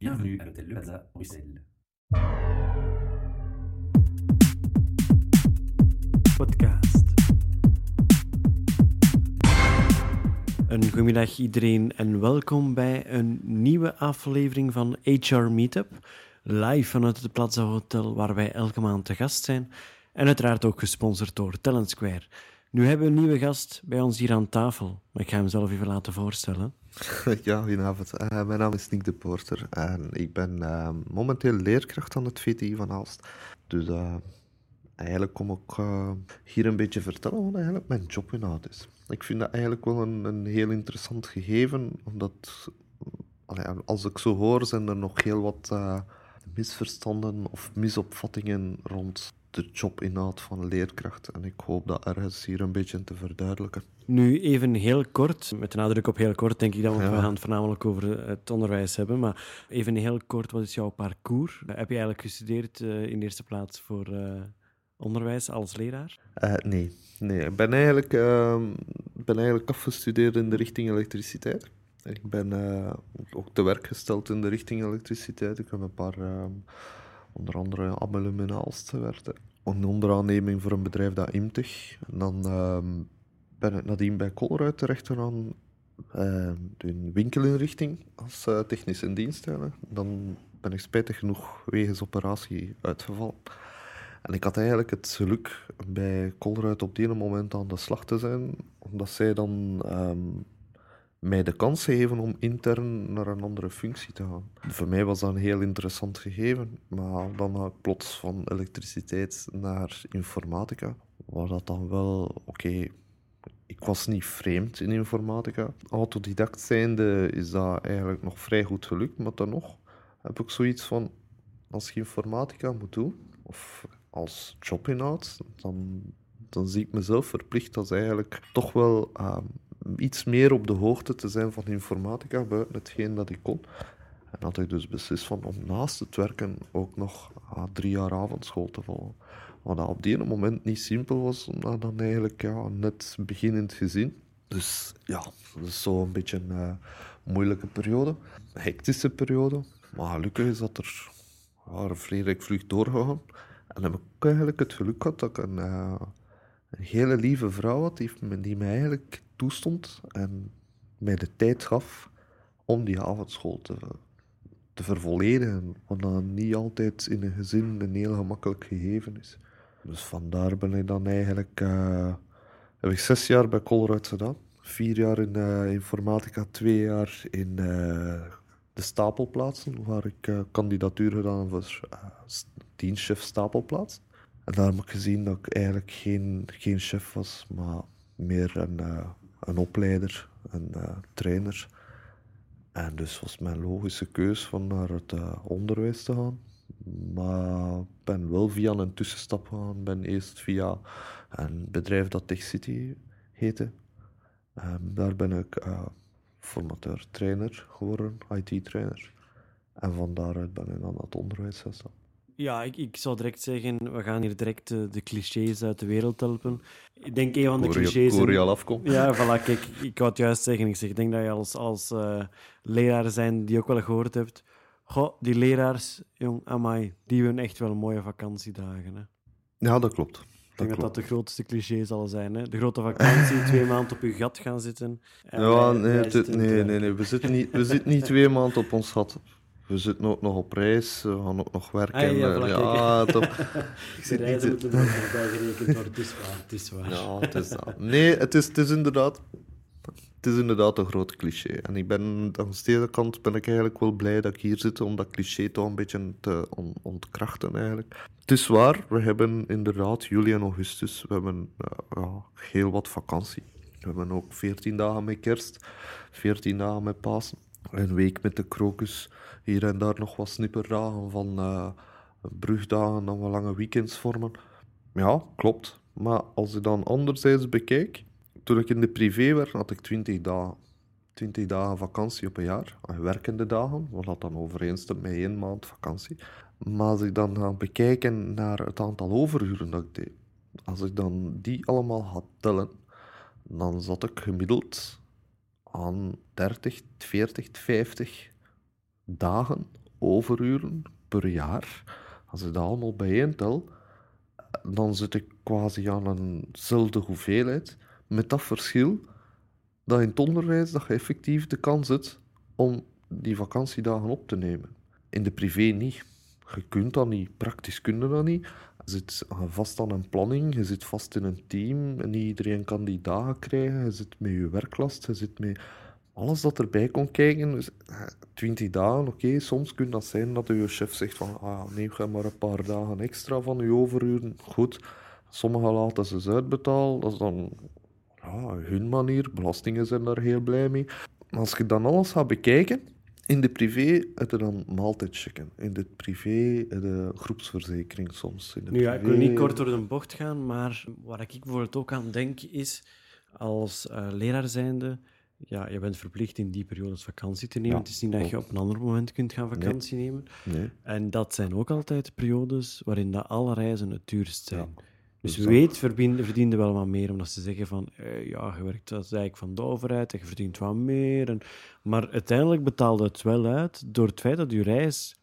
Bienvenue à l'hôtel Le Plaza, Bruxelles. podcast. Een goedemiddag iedereen en welkom bij een nieuwe aflevering van HR Meetup. Live vanuit het Plaza Hotel waar wij elke maand te gast zijn. En uiteraard ook gesponsord door Talent Square. Nu hebben we een nieuwe gast bij ons hier aan tafel. Maar ik ga hem zelf even laten voorstellen. Ja, goedenavond. Eh, mijn naam is Nick de Porter en ik ben eh, momenteel leerkracht aan het VTI van Aalst. Dus eh, eigenlijk kom ik hier een beetje vertellen wat eigenlijk mijn jobinhoud is. Ik vind dat eigenlijk wel een, een heel interessant gegeven, omdat als ik zo hoor, zijn er nog heel wat misverstanden of misopvattingen rond de jobinhoud van leerkracht. En ik hoop dat ergens hier een beetje te verduidelijken. Nu even heel kort, met de nadruk op heel kort, denk ik dat, Ja. we gaan het voornamelijk over het onderwijs hebben. Maar even heel kort, wat is jouw parcours? Heb je eigenlijk gestudeerd eh, in de eerste plaats voor eh, onderwijs als leraar? Eh, nee, nee. Ik ben eigenlijk, ehm, ben eigenlijk afgestudeerd in de richting elektriciteit. Ik ben eh, ook te werk gesteld in de richting elektriciteit. Ik heb een paar, ehm, onder andere in Aalst gewerkt. Een onderaanneming voor een bedrijf dat Imtech. En dan ehm, ben ik nadien bij Colruyt terecht gegaan. een winkelinrichting als eh, technische dienst. Dan ben ik spijtig genoeg wegens operatie uitgevallen. En ik had eigenlijk het geluk bij Colruyt op die moment aan de slag te zijn, omdat zij dan ehm, mij de kans geven om intern naar een andere functie te gaan. Voor mij was dat een heel interessant gegeven, maar dan ga ik plots van elektriciteit naar informatica, waar dat dan wel, oké, ik was niet vreemd in informatica. Autodidact zijnde is dat eigenlijk nog vrij goed gelukt, maar dan nog heb ik zoiets van, als je informatica moet doen, of als jobinhoud, dan, dan zie ik mezelf verplicht als eigenlijk toch wel ehm, iets meer op de hoogte te zijn van informatica buiten hetgeen dat ik kon. En had ik dus beslist van om naast het werken ook nog ah, drie jaar avondschool te volgen. Wat dat op die moment niet simpel was, omdat dan eigenlijk ja, net beginnend gezin. Dus ja, dat is zo een beetje een eh, moeilijke periode. Een hectische periode. Maar gelukkig is dat er ja, redelijk vlug doorgegaan. En heb ik eigenlijk het geluk gehad dat ik een, eh, een hele lieve vrouw had die, me- die mij eigenlijk toestond en mij de tijd gaf om die avondschool te, te vervolledigen. Wat dan niet altijd in een gezin een heel gemakkelijk gegeven is. Dus vandaar ben ik dan eigenlijk... eh, heb ik zes jaar bij Colruyt gedaan. Vier jaar in eh, informatica, twee jaar in eh, de stapelplaatsen, waar ik kandidatuur gedaan voor dienstchef stapelplaats. En daar heb ik gezien dat ik eigenlijk geen, geen chef was, maar meer een, een opleider, een eh, trainer. En dus was mijn logische keus van naar het eh, onderwijs te gaan. Maar ik ben wel via een tussenstap gegaan. ben eerst via een bedrijf dat Tech City heette. Ehm, daar ben ik eh, formateur trainer geworden, IT-trainer. En van daaruit ben ik dan naar het onderwijs gegaan. Ja, ik, ik zou direct zeggen, we gaan hier direct eh, de clichés uit de wereld helpen. Ik denk een van de clichés... hoor je al afkomen? Ja, voilà, kijk, ik wou het juist zeggen. Ik, zeg, ik denk dat je als, als eh, leraar zijn die ook wel gehoord hebt. Goh, die leraars, jong, amai, die hebben echt wel mooie vakantiedagen. Hè. Ja, dat klopt. Ik denk dat dat de grootste cliché zal zijn. Hè? De grote vakantie, twee maanden op je gat gaan zitten. En Ja, wij- nee, wij het- zitten nee, te- nee, nee. We zitten niet, we zitten niet twee maanden op ons gat. We zitten ook nog op reis, we gaan ook nog werken. Ah, ja. De zit niet moeten nog bij gerekend worden. Het is waar, het is waar. Ja, het is dat. Nee, het is, het is inderdaad... Het is inderdaad een groot cliché. En ik ben, aan de ene kant ben ik eigenlijk wel blij dat ik hier zit om dat cliché toch een beetje te on- ontkrachten eigenlijk. Het is waar, we hebben inderdaad juli en augustus, we hebben eh, ja, heel wat vakantie. We hebben ook 14 dagen met kerst, 14 dagen met Pasen, een week met de krokus, hier en daar nog wat snipperdagen van eh brugdagen, dan wat lange weekends vormen. Ja, klopt. Maar als ik dan anderzijds bekijk, toen ik in de privé werk, had ik 20 dagen. 20 dagen vakantie op een jaar, aan werkende dagen, wat dat dan overeenstemt met één maand vakantie. Maar als ik dan ga bekijken naar het aantal overuren dat ik deed, als ik dan die allemaal had tellen, dan zat ik gemiddeld aan 30, 40, 50 dagen overuren per jaar. Als ik dat allemaal bijeentel, dan zit ik quasi aan eenzelfde hoeveelheid. Met dat verschil dat in het onderwijs dat je effectief de kans hebt om die vakantiedagen op te nemen. In de privé niet. Je kunt dat niet. Praktisch kun je dat niet. Je zit vast aan een planning, je zit vast in een team en niet iedereen kan die dagen krijgen. Je zit met je werklast, je zit met alles dat erbij komt kijken. Dus, eh, 20 dagen, oké, soms kan dat zijn dat je chef zegt van ah, nee, ga maar een paar dagen extra van je overuren. Goed, sommigen laten ze uitbetalen, dat is dan hun manier. Belastingen zijn daar heel blij mee. Als je dan alles gaat bekijken, in de privé heb je dan maaltijdchecken. In de privé de groepsverzekering soms. In de Nu ja, ik wil privé- niet kort door de bocht gaan, maar waar ik bijvoorbeeld ook aan denk is, als eh, leraar zijnde, ja, je bent verplicht in die periodes vakantie te nemen. Ja, het is niet dat je op een ander moment kunt gaan vakantie nemen. Nee. En dat zijn ook altijd periodes waarin dat alle reizen het duurst zijn. Dus dus dat- weet verdien- verdiende wel wat meer, omdat ze zeggen van, eh, ja, je werkt eigenlijk van de overheid en je verdient wat meer. En, maar uiteindelijk betaalde het wel uit door het feit dat je reis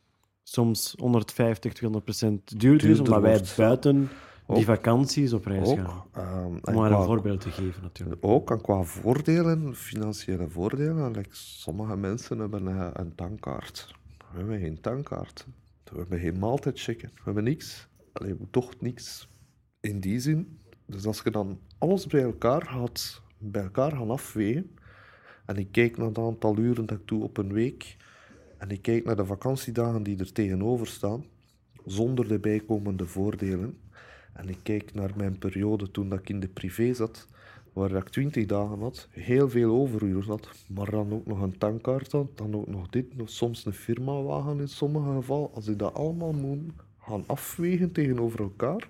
soms 150, 200 procent duurder is, omdat wij buiten die vakanties op reis gaan. Ehm, Om maar een voorbeeld te geven, natuurlijk. Ook en qua voordelen, financiële voordelen. like, sommige mensen hebben een, een tankkaart. We hebben geen tankkaart. We hebben geen maaltijdchecken. We hebben niks. Allee, toch niks in die zin. Dus als je dan alles bij elkaar gaat, bij elkaar gaan afwegen. En ik kijk naar het aantal uren dat ik doe op een week. En ik kijk naar de vakantiedagen die er tegenover staan. Zonder de bijkomende voordelen. En ik kijk naar mijn periode toen dat ik in de privé zat, waar ik 20 dagen had, heel veel overuren had, maar dan ook nog een tankkaart had, dan ook nog dit, soms een firmawagen in sommige gevallen. Als ik dat allemaal moet gaan afwegen tegenover elkaar,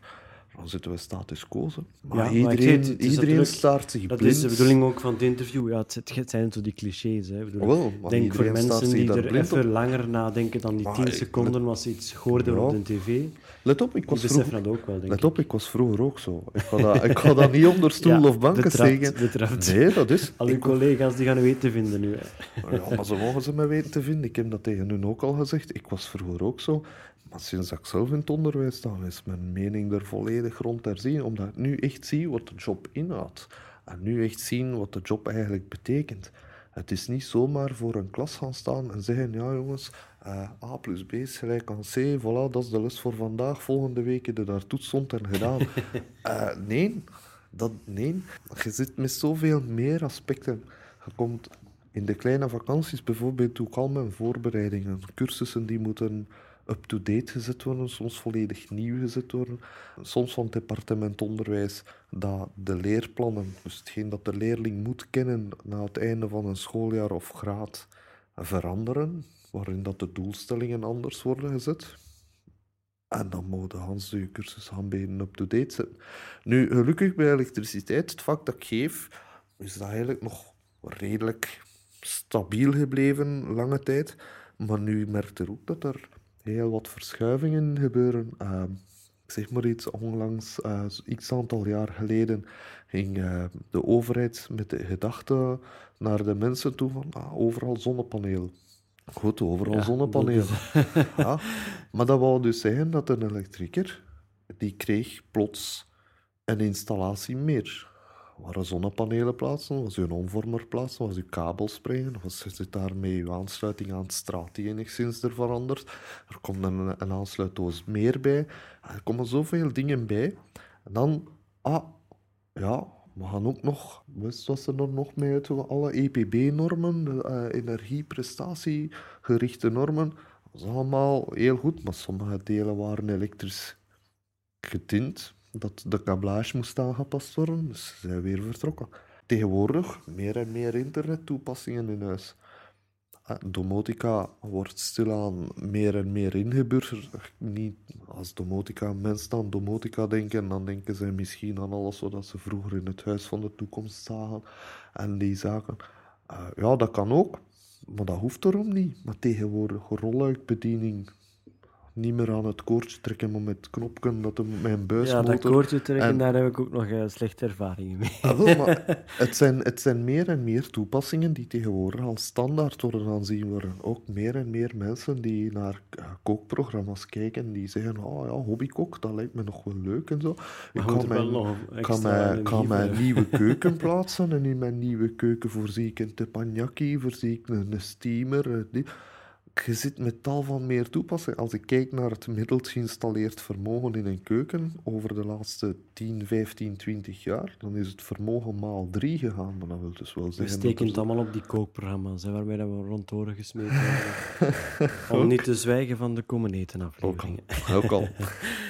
dan zitten we status quo. Maar Ja, maar iedereen, is iedereen staart zich Dat blind. is de bedoeling ook van het interview. Ja, het, het- zijn zo die clichés. Hè. Ik bedoel, Wel, maar denk voor mensen die er even op. langer nadenken dan die Maar 10 ik- seconden als ze iets hoorden Ja. op de tv. Let op, ik was vroeger... dat ook wel, denk Let ik. op, ik was vroeger ook zo. Ik ga dat, ik ga dat niet onder stoel Ja, of banken steken. betrapt. Nee, dat is... Al uw collega's die gaan u weten te vinden nu. hè. Ja, maar ze mogen ze me weten te vinden. Ik heb dat tegen hun ook al gezegd. Ik was vroeger ook zo. Maar sinds ik zelf in het onderwijs sta, is mijn mening er volledig rond herzien. Omdat ik nu echt zie wat de job inhoudt. En nu echt zien wat de job eigenlijk betekent. Het is niet zomaar voor een klas gaan staan en zeggen, ja jongens, eh, A plus B is gelijk aan C, voilà, dat is de les voor vandaag. Volgende week je daar toets stond en gedaan. Eh, nee, dat, nee. Je zit met zoveel meer aspecten. Je komt in de kleine vakanties bijvoorbeeld ik al mijn voorbereidingen. Cursussen die moeten up-to-date gezet worden, soms volledig nieuw gezet worden. Soms van het departement onderwijs dat de leerplannen, dus hetgeen dat de leerling moet kennen na het einde van een schooljaar of graad, veranderen, waarin dat de doelstellingen anders worden gezet. En dan mogen Hans de cursus aanbieden up-to-date zetten. Nu, gelukkig bij elektriciteit, het vak dat ik geef, is dat eigenlijk nog redelijk stabiel gebleven, lange tijd. Maar nu merkt er ook dat er heel wat verschuivingen gebeuren. Uh, ik zeg maar iets, onlangs, uh, x aantal jaar geleden, ging uh, de overheid met de gedachte naar de mensen toe van ah, overal zonnepaneel. Goed, overal Ja, zonnepanelen. dat ja, maar dat wou dus zeggen dat een elektrieker, die kreeg plots een installatie meer. Waar zonnepanelen plaatsen, was een omvormer plaatsen, was uw kabel springen, was zit daarmee uw aansluiting aan het straat die enigszins er verandert. Er komt een, een aansluitdoos meer bij. Er komen zoveel dingen bij. En dan, ah, ja, we gaan ook nog, ze er nog mee uit, alle EPB-normen, de uh, energieprestatiegerichte normen, dat is allemaal heel goed, maar sommige delen waren elektrisch getint, dat de kablage moest aangepast worden, dus ze zijn weer vertrokken. Tegenwoordig meer en meer internettoepassingen in huis. Domotica wordt stilaan meer en meer ingeburgerd. Niet als domotica, mensen aan domotica denken, dan denken ze misschien aan alles wat ze vroeger in het huis van de toekomst zagen en die zaken. Uh, ja, dat kan ook, maar dat hoeft erom niet. Maar tegenwoordig rolluikbediening, niet meer aan het koordje trekken, maar met knopken, dat hem mijn Ja, buismotor... dat koordje trekken, en- daar heb ik ook nog eh, slechte ervaringen mee. Ah, wel, maar het, zijn, het zijn meer en meer toepassingen die tegenwoordig al standaard worden aanzien worden. Ook meer en meer mensen die naar eh, kookprogramma's kijken, die zeggen, oh ja, hobbykok, dat lijkt me nog wel leuk en zo. Maar Ik kan mijn, kan mijn, kan mijn nieuwe keuken plaatsen en in mijn nieuwe keuken voorzie ik een teppanyaki, voorzie ik een, een steamer. eh, die- Je zit met tal van meer toepassingen. Als ik kijk naar het middels geïnstalleerd vermogen in een keuken over de laatste 10, 15, 20 jaar, dan is het vermogen maal 3 gegaan. Maar dat wil dus wel We zeggen... dat steken het allemaal op die kookprogramma's, hè, dat we rond oren gesmeten worden. Om niet te zwijgen van de komen eten Ook al. afleveringen. Ook al.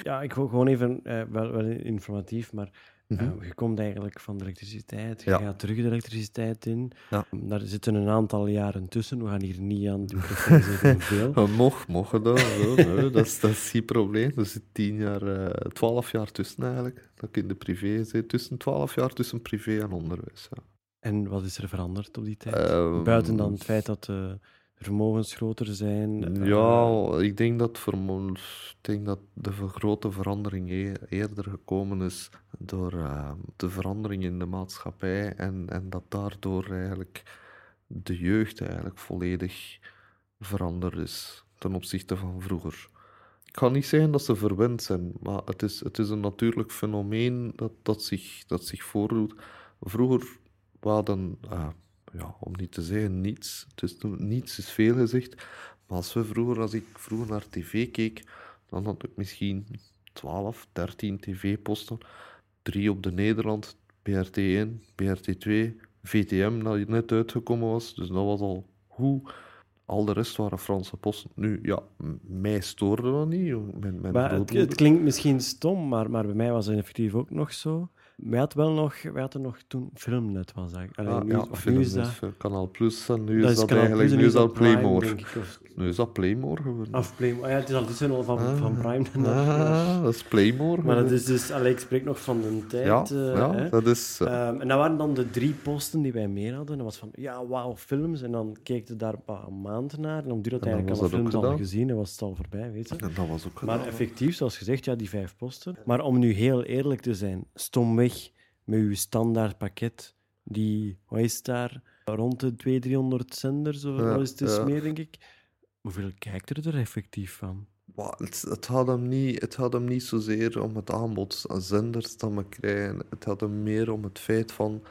Ja, ik wil gewoon even, eh, wel, wel informatief, maar eh, Mhm. je komt eigenlijk van de elektriciteit, je Ja. gaat terug de elektriciteit in. Ja. Daar zitten een aantal jaren tussen, we gaan hier niet aan hoeveel. Ja, Mocht, mocht dat. Zo, nee, dat, is, dat is geen probleem. Er zit 10 jaar, eh 12 jaar tussen eigenlijk. Dat ik in de privé zit. Tussen 12 jaar tussen privé en onderwijs. Ja. En wat is er veranderd op die tijd? Ehm, Buiten dan het feit dat de vermogens groter zijn. eh, Ja, ik denk dat, vermo- ik denk dat de grote verandering e- eerder gekomen is door eh, de verandering in de maatschappij en, en dat daardoor eigenlijk de jeugd eigenlijk volledig veranderd is ten opzichte van vroeger. Ik ga niet zeggen dat ze verwend zijn, maar het is, het is een natuurlijk fenomeen dat, dat, zich, dat zich voordoet. Vroeger hadden, ah, ja, om niet te zeggen niets, dus niets is veel gezegd, maar als, we vroeger, als ik vroeger naar tv keek, dan had ik misschien 12, 13 tv-posten. Drie op de Nederland, BRT1, BRT2, VTM, dat net uitgekomen was. Dus dat was al hoe. Al de rest waren Franse posten. Nu, ja, mij stoorde dat niet. Mijn, mijn Maar het, klinkt misschien stom, maar, maar bij mij was het effectief ook nog zo. Wij hadden wel nog, wij hadden nog toen Filmnet was dat. Allee, Ah, nu, ja, nu is dat, Kanaal Plus en nu dat is dat Kanaal eigenlijk nu is dat Playmore. Nu is dat Playmore geworden. of Playmore. Ah ja, het is ondertussen al van, van Prime. dat- Ah, dat is Playmore. maar dat is dus, allee, ik spreek nog van de tijd. ja, eh, ja hè. dat is... eh, Ehm, en dat waren dan de drie posten die wij meer hadden. Dat was van, ja, wauw, films. En dan keek je daar een maand naar. En om duur had En dan eigenlijk was alle dat films al gedaan. gezien en was het al voorbij, weet je. en dat was ook Maar gedaan. effectief, zoals gezegd, ja, die vijf posten. Maar om nu heel eerlijk te zijn, stomweg met uw standaard pakket, die, wat is daar, rond de 200, 300 zenders, of Ja, wat is het dus ja. meer, denk ik. Hoeveel kijkt er er effectief van? Maar het, het, had hem niet, het had hem niet zozeer om het aanbod aan zenders dat we krijgen. Het had hem meer om het feit van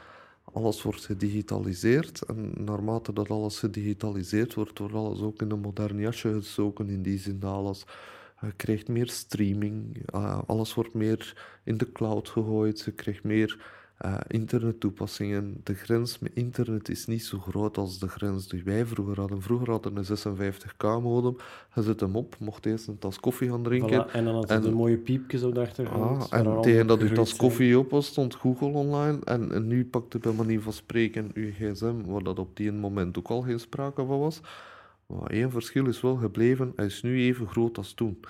alles wordt gedigitaliseerd. En naarmate dat alles gedigitaliseerd wordt, wordt alles ook in een modern jasje gestoken. In die zin alles krijgt meer streaming. eh, alles wordt meer in de cloud gegooid. Je krijgt meer eh, internettoepassingen. De grens met internet is niet zo groot als de grens die wij vroeger hadden. Vroeger hadden we een 56k-modem. Je zet hem op, mocht eerst een tas koffie gaan drinken. Voilà, En dan had het een mooie piepje zo de achtergrond. Ah, en tegen dat u opgegroeid tas zijn. koffie op was, stond Google online. En, en nu pakt u bij manier van spreken uw gsm, waar dat op die moment ook al geen sprake van was. Maar één verschil is wel gebleven, hij is nu even groot als toen.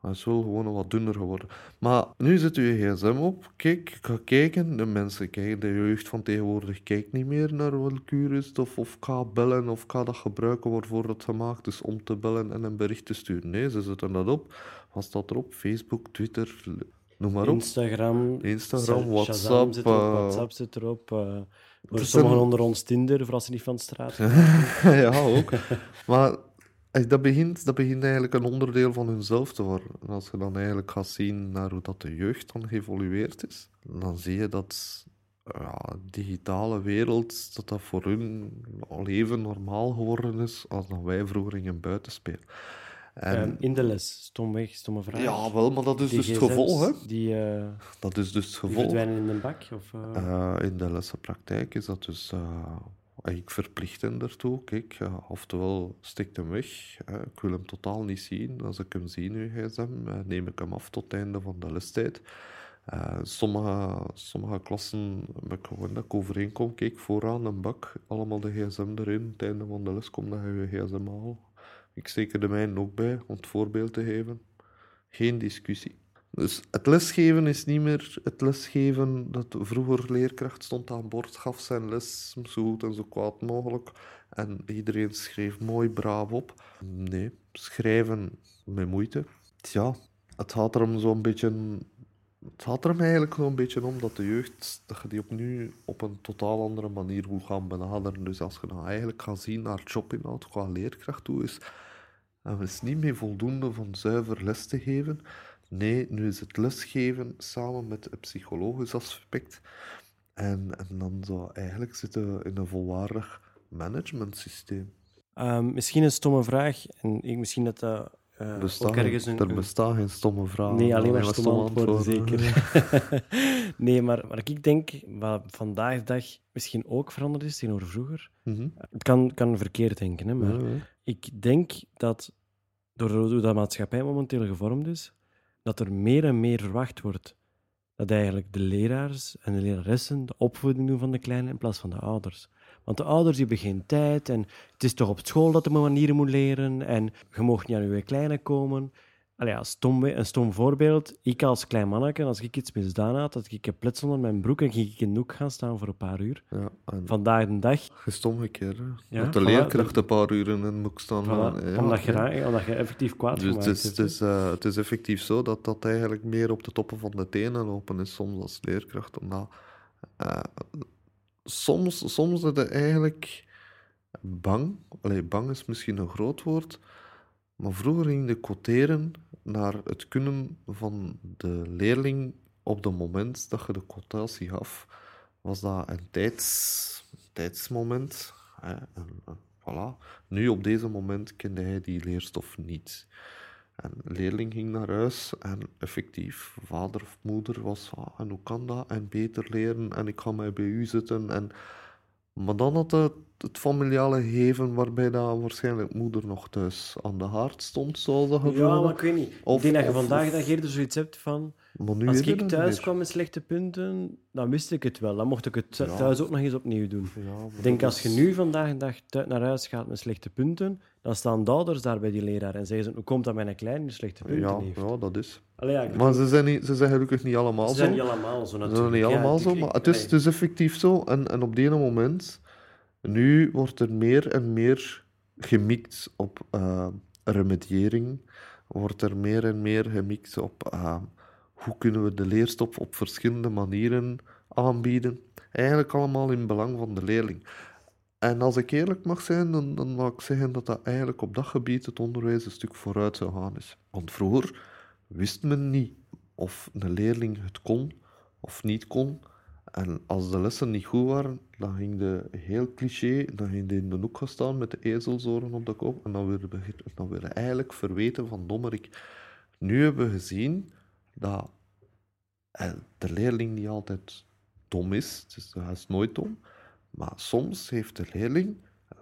Hij is wel gewoon wat dunner geworden. Maar nu zet u je gsm op, kijk, ga kijken. De mensen kijken, de jeugd van tegenwoordig kijkt niet meer naar Welcurus of, of ga bellen of ga dat gebruiken waarvoor het gemaakt is om te bellen en een bericht te sturen. Nee, ze zetten dat op. Wat staat erop? Facebook, Twitter, noem maar op. Instagram, Instagram, Shazam WhatsApp, zit erop, eh, WhatsApp zit erop. eh, voor sommigen een- onder ons Tinder, voor als ze niet van de straat ja, ook. Maar eh, dat begint, dat begint eigenlijk een onderdeel van hunzelf te worden. En als je dan eigenlijk gaat zien naar hoe dat de jeugd dan geëvolueerd is, dan zie je dat ja, digitale wereld, dat dat voor hun al even normaal geworden is als dat wij vroeger gingen buiten spelen. En, Ehm, in de les, stomweg, stomme vraag. ja, wel, maar dat is Die dus het gevolg, hè. Die, eh, Dat is dus het die gevolg. verdwijnen in de bak? Of? Eh, in de lessenpraktijk is dat dus ik verplicht hen daartoe. Kijk, oftewel stikt hem weg. ik wil hem totaal niet zien. Als ik hem zie nu, gsm, eh, neem ik hem af tot het einde van de lestijd. Eh, sommige, sommige klassen heb ik gewoon dat ik overeenkom. Kijk, vooraan een bak, allemaal de gsm erin. Het einde van de les komt dat je gsm haalt. Ik steek er de mijne ook bij, om het voorbeeld te geven. Geen discussie. Dus het lesgeven is niet meer het lesgeven dat vroeger leerkracht stond aan boord, gaf zijn les zo goed en zo kwaad mogelijk. En iedereen schreef mooi braaf op. Nee, schrijven met moeite. ja, het gaat er om zo'n beetje... Het gaat er eigenlijk zo'n beetje om dat de jeugd, dat je die opnieuw op een totaal andere manier moet gaan benaderen. Dus als je dan eigenlijk gaat zien naar jobinhoud qua leerkracht toe is, en is niet meer voldoende van zuiver les te geven. Nee, nu is het lesgeven samen met het psychologisch aspect. En, en dan zou eigenlijk zitten in een volwaardig managementsysteem. Ehm, misschien een stomme vraag, en ik, misschien dat dat eh, een... er bestaan geen stomme vragen. Nee, alleen maar stomme antwoorden, antwoorden. zeker. nee, maar wat ik denk, wat vandaag de dag misschien ook veranderd is tegenover vroeger, Mhm. het kan, kan verkeerd denken, hè, maar ik denk dat door hoe dat maatschappij momenteel gevormd is, dat er meer en meer verwacht wordt dat eigenlijk de leraars en de leraressen de opvoeding doen van de kleinen in plaats van de ouders. Want de ouders hebben geen tijd en het is toch op school dat de manieren moet leren en je mag niet aan je kleine komen. Allee, ja, stom, een stom voorbeeld. Ik als klein manneke, als ik iets misdaan had, had ik plets onder mijn broek en ging ik in de hoek gaan staan voor een paar uur. Ja, Vandaag de dag omgekeerd. Hè. Ja, dat de voilà, leerkracht een paar uur in een boek staan. Voilà, ja, omdat, je, ja. ra- omdat je effectief kwaad Dus het is, het, eh, het is effectief zo dat dat eigenlijk meer op de toppen van de tenen lopen is soms als leerkracht. Omdat, eh, soms, soms is het eigenlijk bang. Allee, bang is misschien een groot woord. Maar vroeger ging de quoteren naar het kunnen van de leerling op het moment dat je de quotatie gaf. Was dat een tijds, tijdsmoment. Hè, voilà. Nu, op deze moment, kende hij die leerstof niet. En de leerling ging naar huis en effectief, vader of moeder was "Ah, en hoe kan dat? En beter leren en ik ga mij bij u zitten. En... Maar dan had het, het familiale geven waarbij dat waarschijnlijk moeder nog thuis aan de haard stond, zoals dat Ja, gevoel. maar ik weet niet. Of- ik denk dat je of- vandaag dag eerder zoiets hebt van... Als ik thuis kwam met slechte punten, dan wist ik het wel. Dan mocht ik het Ja. thuis ook nog eens opnieuw doen. Ja, Ik denk, dat als je nu vandaag de dag naar huis gaat met slechte punten, dan staan de ouders daar bij die leraar en zeggen ze, hoe komt dat mijn kleine slechte punten Ja, heeft? ja, dat is. Allee, ja, Maar ze zijn, niet, ze zijn gelukkig niet allemaal ze zo. zijn niet allemaal zo Ze natuurlijk. zijn niet Ja, allemaal zo, maar het is, allee. het is effectief zo. En, en op die moment, nu wordt er meer en meer gemikt op eh, remediëring. Wordt er meer en meer gemikt op eh, hoe kunnen we de leerstof op verschillende manieren aanbieden. Eigenlijk allemaal in belang van de leerling. En als ik eerlijk mag zijn, dan, dan mag ik zeggen dat dat eigenlijk op dat gebied het onderwijs een stuk vooruit zou gaan is. Want vroeger wist men niet of een leerling het kon of niet kon. En als de lessen niet goed waren, dan ging de heel cliché, dan ging de in de hoek gaan staan met de ezelzoren op de kop en dan werden we, dan eigenlijk verweten van dommerik. Nu hebben we gezien dat eh, de leerling niet altijd dom is, dus hij is nooit dom, maar soms heeft de leerling eh,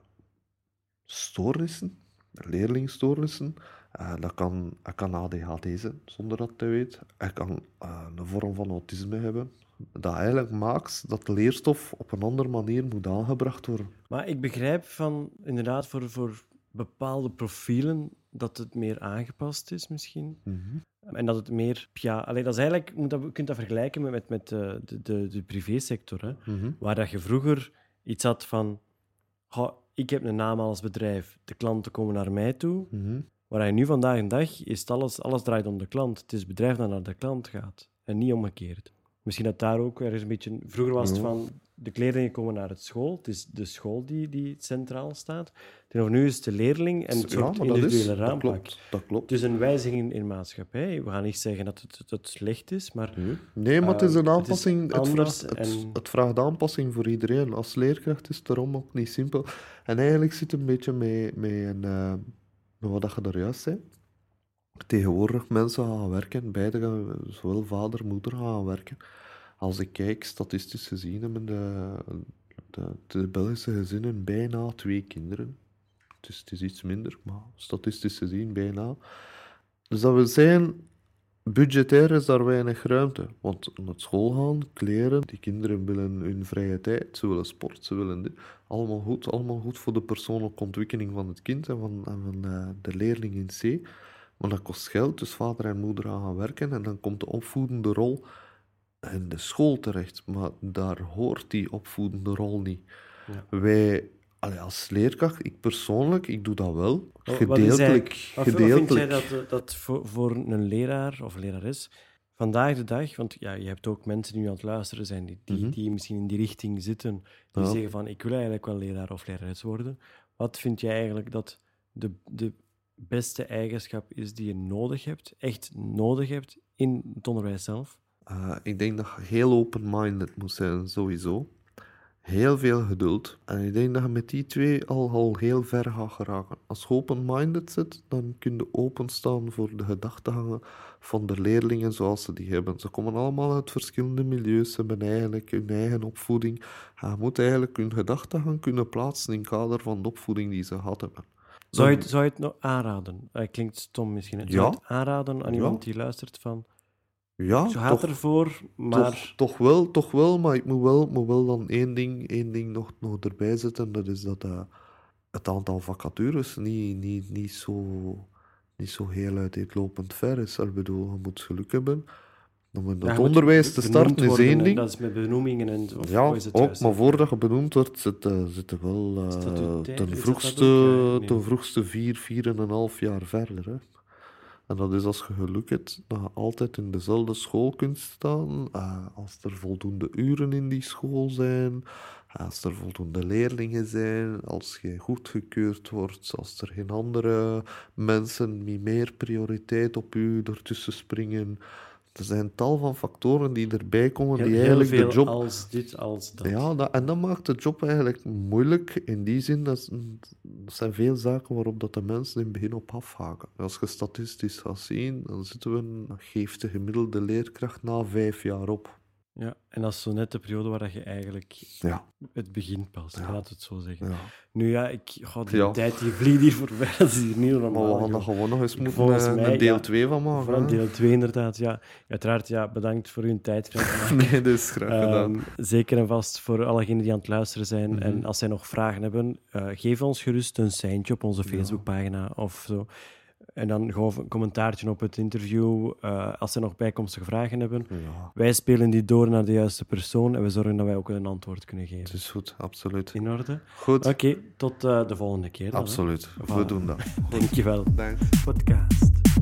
stoornissen, leerlingstoornissen. Eh, dat kan, hij kan ADHD zijn, zonder dat hij weet. Hij kan een vorm van autisme hebben. Dat eigenlijk maakt dat de leerstof op een andere manier moet aangebracht worden. Maar ik begrijp van, inderdaad, voor, voor bepaalde profielen, dat het meer aangepast is misschien. En dat het meer, ja, allee, dat is eigenlijk, je moet dat, je kunt dat vergelijken met, met, met eh, de, de, de privésector. Hè? Mhm. Waar dat je vroeger iets had van, "Goh, ik heb een naam als bedrijf, de klanten komen naar mij toe. Mhm. Waar je nu vandaag een dag is alles, alles draait om de klant. Het is het bedrijf dat naar de klant gaat en niet omgekeerd. Misschien dat daar ook ergens een beetje. Vroeger was het van de leerlingen komen naar het school. Het is de school die, die centraal staat. Tegenover nu is het de leerling en het Ja, soort maar dat is- individuele dat klopt. Dat klopt. Het is een wijziging in maatschappij. We gaan niet zeggen dat het, dat het slecht is, maar Nee, maar het is Eh, een het is aanpassing. Het, vraagt, het, en- het vraagt aanpassing voor iedereen. Als leerkracht is het daarom ook niet simpel. En eigenlijk zit het een beetje mee, mee een, eh, met wat je daar juist zei. Tegenwoordig mensen gaan werken, beide zowel vader moeder gaan werken. Als ik kijk, statistisch gezien hebben de, de, de Belgische gezinnen bijna twee kinderen. Is, het is iets minder, maar statistisch gezien bijna. Dus dat wil zeggen, budgetair is daar weinig ruimte. Want naar school gaan, kleren, die kinderen willen hun vrije tijd, ze willen sport, ze willen dit. Allemaal goed, allemaal goed voor de persoonlijke ontwikkeling van het kind en van, van eh, de leerling in C. Maar dat kost geld, dus vader en moeder gaan gaan werken en dan komt de opvoedende rol in de school terecht. Maar daar hoort die opvoedende rol niet. Ja. Wij als leerkracht, ik persoonlijk, ik doe dat wel. Wat- Gedeeltelijk. wat gedeeltelijk. vind jij dat, eh, dat voor, voor een leraar of lerares vandaag de dag, want ja, je hebt ook mensen die nu aan het luisteren zijn, die, die, Mhm. die misschien in die richting zitten, die Ja. zeggen van ik wil eigenlijk wel leraar of lerares worden. Wat vind jij eigenlijk dat de, de beste eigenschap is die je nodig hebt, echt nodig hebt in het onderwijs zelf? Eh, ik denk dat je heel open-minded moet zijn, sowieso. Heel veel geduld. En ik denk dat je met die twee al, al heel ver gaat geraken. Als je open-minded zit, dan kun je openstaan voor de gedachtegangen van de leerlingen zoals ze die hebben. Ze komen allemaal uit verschillende milieus, ze hebben eigenlijk hun eigen opvoeding. Je moet eigenlijk hun gedachtegang kunnen plaatsen in het kader van de opvoeding die ze gehad hebben. Zou je, het, zou je het nog aanraden? Eh, klinkt stom misschien. Zou Ja. je het aanraden aan Ja. iemand die luistert van, ja, gaat toch- ervoor, maar... Toch, toch wel, toch wel, maar ik moet wel, moet wel dan één ding, één ding nog, nog erbij zetten. Dat is dat eh, het aantal vacatures niet, niet, niet, zo, niet zo heel uiteenlopend ver is. Ik bedoel, je moet geluk hebben. Om in Ja, het onderwijs te starten is één ding. Dat is met benoemingen en... Of, Ja, hoe is het ook, juist? maar voordat je benoemd wordt, zitten wel eh, Statutair, is ten, vroegste? Eh, nee. ten vroegste vier, vier en een half jaar verder. Hè. En dat is als je geluk hebt dat je altijd in dezelfde school kunt staan, als er voldoende uren in die school zijn, als er voldoende leerlingen zijn, als je goedgekeurd wordt, als er geen andere mensen met meer prioriteit op u ertussen springen. Er zijn tal van factoren die erbij komen Heel, die heel eigenlijk veel de job als dit, als dat. ja, dat, en dat maakt de job eigenlijk moeilijk in die zin dat er zijn veel zaken waarop dat de mensen in het begin op afhaken. Als je statistisch gaat zien, dan zitten we, geeft de gemiddelde leerkracht na vijf jaar op. Ja, en dat is zo net de periode waar dat je eigenlijk Ja, het begin pas, Ja. laat het zo zeggen. ja. Nu ja, ik, god, die tijd die vliegt hier voorbij, dat is hier niet normaal. Maar we gaan er gewoon nog eens moeten Volgens eh, mij, een deel ja. 2 van maken. Een hè. deel 2 inderdaad, ja. Uiteraard, ja, bedankt voor uw tijd. Nee, dat is graag gedaan. Ehm, zeker en vast voor allegenen die aan het luisteren zijn. Mhm. En als zij nog vragen hebben, eh, geef ons gerust een seintje op onze Facebookpagina of zo. En dan gewoon een commentaartje op het interview. eh, als ze nog bijkomstige vragen hebben. Ja, Wij spelen die door naar de juiste persoon en we zorgen dat wij ook een antwoord kunnen het geven. is goed, absoluut. In orde? Goed, Oké, tot eh, de volgende keer. dan, hè. absoluut. We Voilà. doen dat. Dankjewel. Dank. Podcast.